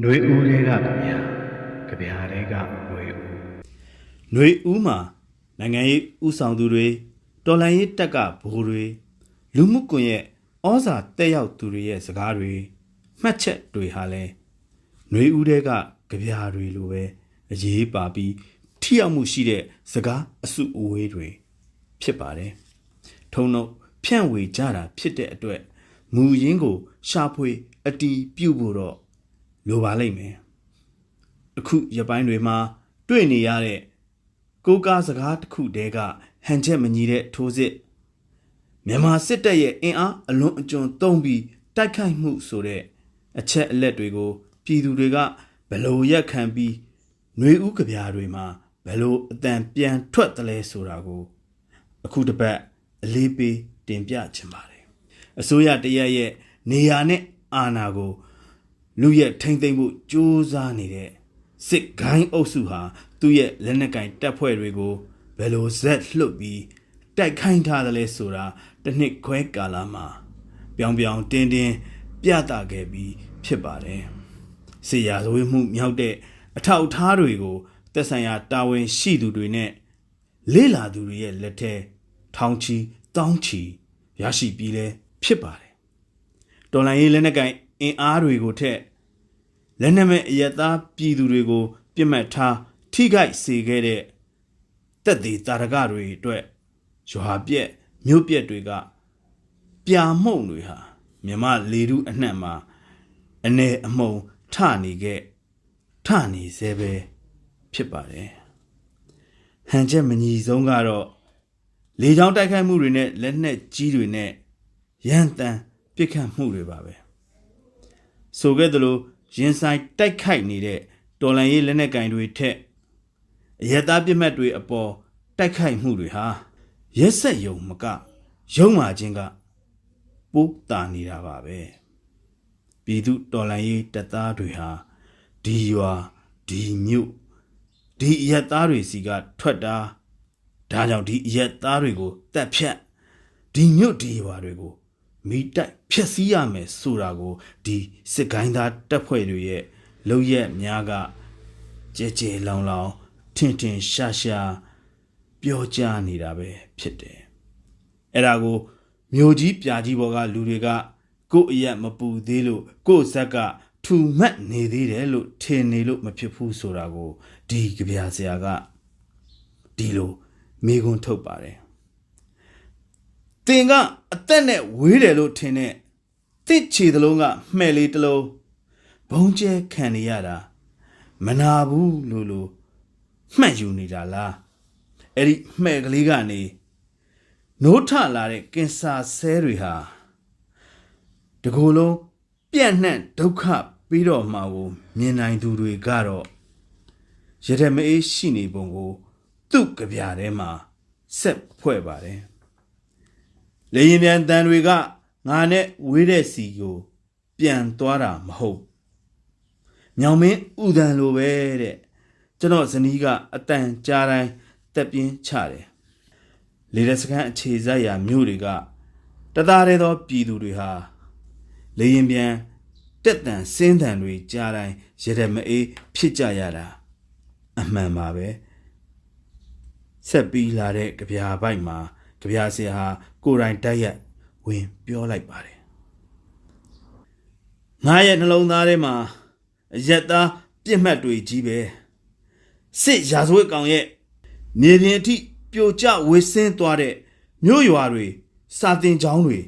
ຫນွေဦးတွေကကြဗျာကြဗျာတွေကຫນွေဦး ຫນွေဦးမှာနိုင်ငံရေးဥဆောင်သူတွေတော်လှန်ရေးတက်ကဘိုးတွေလူမှုကွန်ရက်ဩဇာတက်ရောက်သူတွေရဲ့စကားတွေမှတ်ချက်တွေဟာလဲຫນွေဦးတွေကကြဗျာတွေလိုပဲအရေးပါပြီးထိရောက်မှုရှိတဲ့စကားအစုအဝေးတွေဖြစ်ပါတယ်ထုံတော့ဖြန့်ဝေကြတာဖြစ်တဲ့အတွက်မူရင်းကို ရှာဖွေအတီးပြုတ်ဖို့တော့ လိုပါလိမ့်မယ်အခုရပိုင်းတွေမှာ တွေ့နေရတဲ့ကိုးကားစကားတစ်ခုတည်းကဟန်ချက်မညီတဲ့ထိုးစစ်မြန်မာစစ်တပ်ရဲ့အင်အားအလွန်အကျွံသုံးပြီးတိုက်ခိုက်မှုဆိုတဲ့အချက်အလက်တွေကို ပြည်သူတွေကဘလို့ရက်ခံပြီးຫນွေဥကဗျာတွေမှာဘလို့အတန်ပြန်ထွက်တယ်လဲဆိုတာကို အခုတစ်ပတ်အလေးပေးတင်ပြချင်ပါတယ်အစိုးရတရက်ရဲ့နေရာနဲ့အာဏာကို လူရဲ့ထိမ့်သိမ့်မှုစူးစမ်းနေတဲ့စစ်ကိုင်းအုပ်စုဟာသူ့ရဲ့လက်နက်ကင်တပ်ဖွဲ့တွေကိုဘယ်လိုဇက်လှုပ်ပြီးတိုက်ခိုင်းထားတယ်လဲဆိုတာတစ်နှစ်ခွဲကာလမှာပြောင်ပြောင်တင်းတင်းပြသခဲ့ပြီးဖြစ်ပါတယ်စေရာဇဝေးမှုမြောက်တဲ့အထောက်အထားတွေကိုသက်ဆိုင်ရာတာဝန်ရှိသူတွေနဲ့လေးလာသူတွေရဲ့လက်ထဲထောင်ချီတောင်းချီရရှိပြီးလဲဖြစ်ပါတယ်တော်လိုင်းရေးလက်နက်ကင် အင်အားတွေကိုထက်လက်နက်မဲ့အယက်သားပြည်သူတွေကိုပြစ်မှတ်ထားထိခိုက်စေခဲ့တဲ့တက်သေးတာရကတွေအတွက်ရွာပြက်မြို့ပြက်တွေကပြာမှုန့်တွေဟာမြမလေထုအနှံ့မှာအနေအမုံထနေခဲ့ထနေစေပဲဖြစ်ပါတယ်ဟန်ချက်မညီဆုံးကတော့လေကြောင်းတိုက်ခိုက်မှုတွေနဲ့လက်နက်ကြီးတွေနဲ့ရန်တန်ပြစ်ခတ်မှုတွေပါပဲ ဆိုခဲ့သလိုရင်ဆိုင်တိုက်ခိုက်နေတဲ့တော်လန်ရေးလက်နက်ကင်တွေထက်အရသားပြစ်မှတ်တွေအပေါ်တိုက်ခိုက်မှုတွေဟာရက်ဆက်ယုံမကယုံမာခြင်းကပိုးတာနေတာပါပဲပြည်သူတော်လန်ရေးတပ်သားတွေဟာဒီရွာဒီမြို့ဒီအရက်သားတွေစီကထွက်တာဒါကြောင့်ဒီအရက်သားတွေကိုတက်ဖြတ်ဒီမြို့ဒီရွာတွေကို မိတိုက်ဖျက်ဆီးရမယ်ဆိုတာကိုဒီစစ်ကိုင်းသားတပ်ဖွဲ့တွေရဲ့လုံရက်များကကြဲကြဲလောင်လောင်ထင်ထင်ရှားရှားပြောကြားနေတာပဲဖြစ်တယ်အဲ့ဒါကိုမြို့ကြီးပြာကြီးဘော်ကလူတွေကကို့အရက်မပူသေးလို့ကို့ဇက်ကထူမှတ်နေသေးတယ်လို့ထင်နေလို့မဖြစ်ဘူးဆိုတာကိုဒီကြပြဆရာကဒီလိုမိကွန်းထုတ်ပါတယ် တင်ကအသက်နဲ့ဝေးတယ်လို့ထင်တဲ့တစ်ချီသလုံးကမှဲ့လေးတစ်လုံးဘုံကျဲခံနေရတာမနာဘူးလို့လို့မှတ်ယူနေတာလားအဲ့ဒီမှဲ့ကလေးကနေနိုးထလာတဲ့ကင်ဆာဆဲတွေဟာတကူလုံးပြန့်နှံ့ဒုက္ခပြီးတော့မှကိုမြင်နိုင်သူတွေကတော့ရတဲ့မအေးရှိနေပုံကို သူ့ကြပြထဲမှာဆက်ဖွဲ့ပါတယ် လေရင်ပြန်တန်တွေကငါနဲ့ဝေးတဲ့စီကို ပြန်သွားတာမဟုတ်ညောင်မင်းဥဒံလိုပဲတဲ့ကျွန်တော်ဇနီးကအတန်ကြားတိုင်းတက်ပြင်းချတယ်လေတဲ့စကန်အခြေစိုက်ရာမြို့တွေကတသားတဲ့သောပြည်သူတွေဟာလေရင်ပြန်တက်တန်စင်းတန်တွေကြားတိုင်းရတဲ့မအေးဖြစ်ကြရတာအမှန်ပါပဲဆက်ပြီးလာတဲ့ကြပြာပိုက်မှာ ကြပြာဆရာဟာကိုယ်တိုင်တိုက်ရက်ဝင်ပြောလိုက်ပါတယ်ငါရဲ့နှလုံးသားထဲမှာအရက်သားပြစ်မှတ်တွေကြီးပဲစစ်ရာဇဝတ်ကောင်ရဲ့မြေပြင်အထိပြိုကျဝေဆင်းသွားတဲ့မြို့ရွာတွေစာတင်ကျောင်းတွေ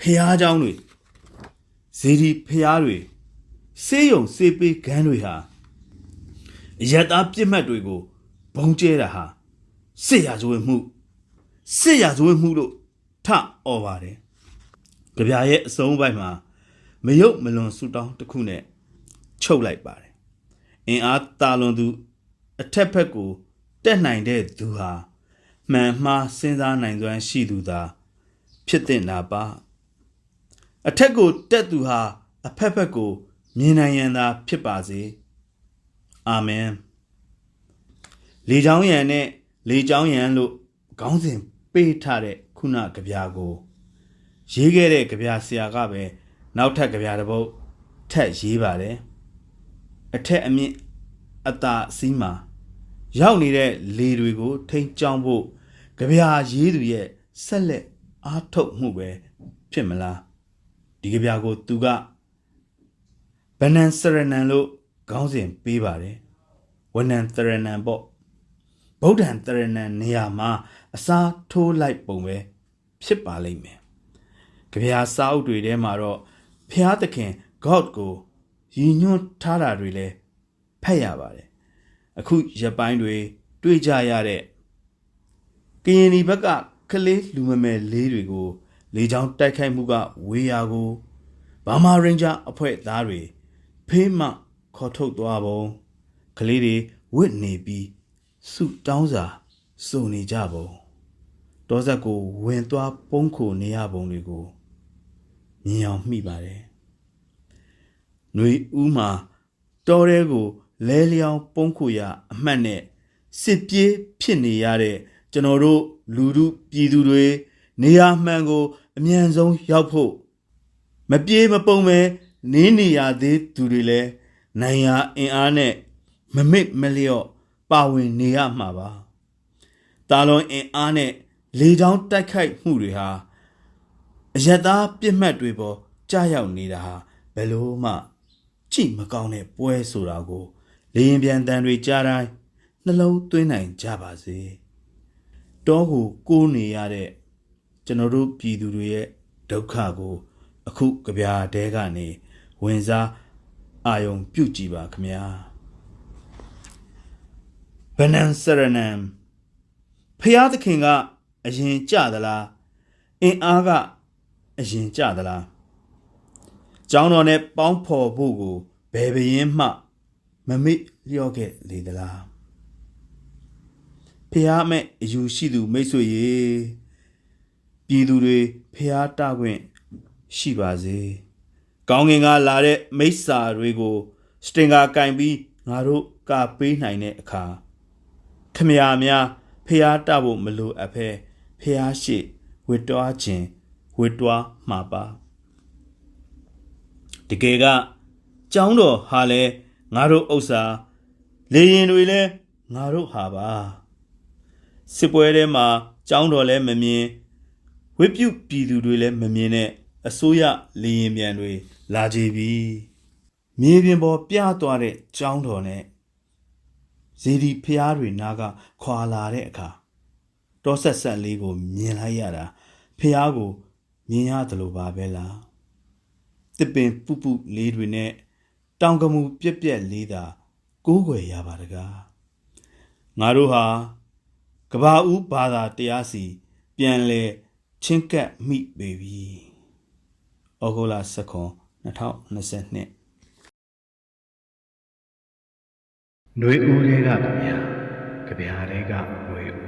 ဖျားကျောင်းတွေဇေဒီဖျားတွေစေးရုံစေးပေးခန်းတွေဟာအရက်သားပြစ်မှတ်တွေကိုဘုံကျဲတာဟာစစ်ရာဇဝတ်မှု စစ်ရာဇဝတ်မှုလို့ထអော်ပါတယ်ကြပြရဲ့အစုံပိုင်းမှာမယုတ်မလွန်ဆူတောင်းတစ်ခုနဲ့ချုပ်လိုက်ပါတယ်အင်အားတာလွန်သူအထက်ဘက်ကိုတက်နိုင်တဲ့သူဟာမှန်မှားစဉ်းစားနိုင်စွမ်းရှိသူသာဖြစ်တဲ့နာပါအထက်ကိုတက်သူဟာအဖက်ဖက်ကိုမြင်နိုင်ရန်သာဖြစ်ပါစေအာမင်လေချောင်းရံနဲ့လေချောင်းရံလို့ခေါင်းစဉ် ပေးထားတဲ့ခုနကြပြာကို ရေးခဲ့တဲ့ကြပြာဆရာကပဲနောက်ထပ်ကြပြာတစ်ပုဒ်ထက်ရေးပါတယ်အထက်အမြင့်အသာအစီးမှာရောက်နေတဲ့လေတွေကို ထိန်းကျောင်းဖို့ကြပြာရေးသူရဲ့ဆက်လက်အားထုတ်မှုပဲဖြစ်မလားဒီကြပြာကိုသူကဗနန်စရဏံလို့ခေါင်းစဉ်ပေးပါတယ်ဝနန်တရဏံပေါ့ဗုဒ္ဓံတရဏံနေရာမှာ အစားထိုးလိုက်ပုံပဲဖြစ်ပါလိမ့်မယ်ကြပြာစာအုပ်တွေထဲမှာတော့ဖျားသခင် God ကိုရည်ညွှန်းထားတာတွေလည်းဖတ်ရပါတယ်အခုရပိုင်းတွေတွေ့ကြရတဲ့ကရင်ဒီဘက်ကကလေးလူမမယ်လေးတွေကို လေချောင်းတိုက်ခိုက်မှုကဝေးရာကိုဘာမာရင်ဂျာအဖွဲ့သားတွေဖေးမှခေါ်ထုတ်သွားပုံကလေးတွေဝစ်နေပြီးစုတောင်းစာစုံနေကြပုံ တောဆက်ကိုဝင်သွားပုံးခိုနေရပုံတွေကိုမြင်အောင်မိပါတယ်။ຫນွေဦးမှာတောထဲကိုလဲလျောင်းပုံးခိုရအမှတ်နဲ့စစ်ပြေးဖြစ်နေရတဲ့ကျွန်တော်တို့လူလူပြည်သူတွေနေရာမှန်ကို အမြန်ဆုံးရောက်ဖို့မပြေးမပုံပဲနင်းနေရသေးသူတွေလည်းနိုင်ရာအင်အားနဲ့မမစ်မလျော့ပါဝင်နေရမှာပါတာလွန်အင်အားနဲ့ လေချောင်းတိုက်ခိုက်မှုတွေဟာအယက်သားပြစ်မှတ်တွေပေါ်ကြားရောက်နေတာဟာဘယ်လို့မှကြည့်မကောင်းတဲ့ပွဲဆိုတာကိုလေရင်ပြန်တန်တွေကြားတိုင်းနှလုံးသွင်းနိုင်ကြပါစေတောကိုကိုးနေရတဲ့ကျွန်တော်တို့ပြည်သူတွေရဲ့ဒုက္ခကို အခုကြပြားတဲကနေဝင်စားအာယုံပြုတ်ကြည့်ပါခမညာဗနန်စရဏံဖျားသခင်က အရင်ကြသလားအင်အားကအရင်ကြသလားကျောင်းတော်နဲ့ပေါင်းဖော်ဖို့ကိုဘယ်ဘရင်မှ မမေ့လျော့ခဲ့လေသလားဖျားမဲ့အယူရှိသူမိတ်ဆွေရေပြည်သူတွေဖျားတခွင့်ရှိပါစေကောင်းကင်ကလာတဲ့မိစ္ဆာတွေကိုစတင်ကာကင်ပြီးငါတို့ကပေးနိုင်တဲ့အခါခမရာများဖျားတဖို့မလိုအပ်ဖဲ ဖျားရှိဝစ်တွားခြင်းဝစ်တွားမှာပါတကယ်ကကျောင်းတော်ဟာလဲငါတို့ဥစ္စာလေရင်တွေလဲငါတို့ဟာပါစစ်ပွဲထဲမှာကျောင်းတော်လဲမမြင်ဝိပြုတ်ပြည်သူတွေလည်းမမြင်နဲ့အစိုးရလေရင်မြန်တွေလာကြပြီမြေပြင်ပေါ်ပြသွားတဲ့ကျောင်းတော်နဲ့ဇေဒီဖျားတွေနားကခွာလာတဲ့အခါ တောဆက်ဆက်လေးကိုမြင်လိုက်ရတာဖះကိုမြင်ရတယ်လို့ပါပဲလားတစ်ပင်ပုပုလေးတွေနဲ့တောင်ကမူပြက်ပြက်လေးသာကိုးကွယ်ရပါတကားငါတို့ဟာကဘာဦးဘာသာတရားစီပြန်လဲချင်းကပ်မိပေပြီဩဂုလာစခွန်2022နှွေဦးလေးကဗျာကြဗျာလေးကငွေဦး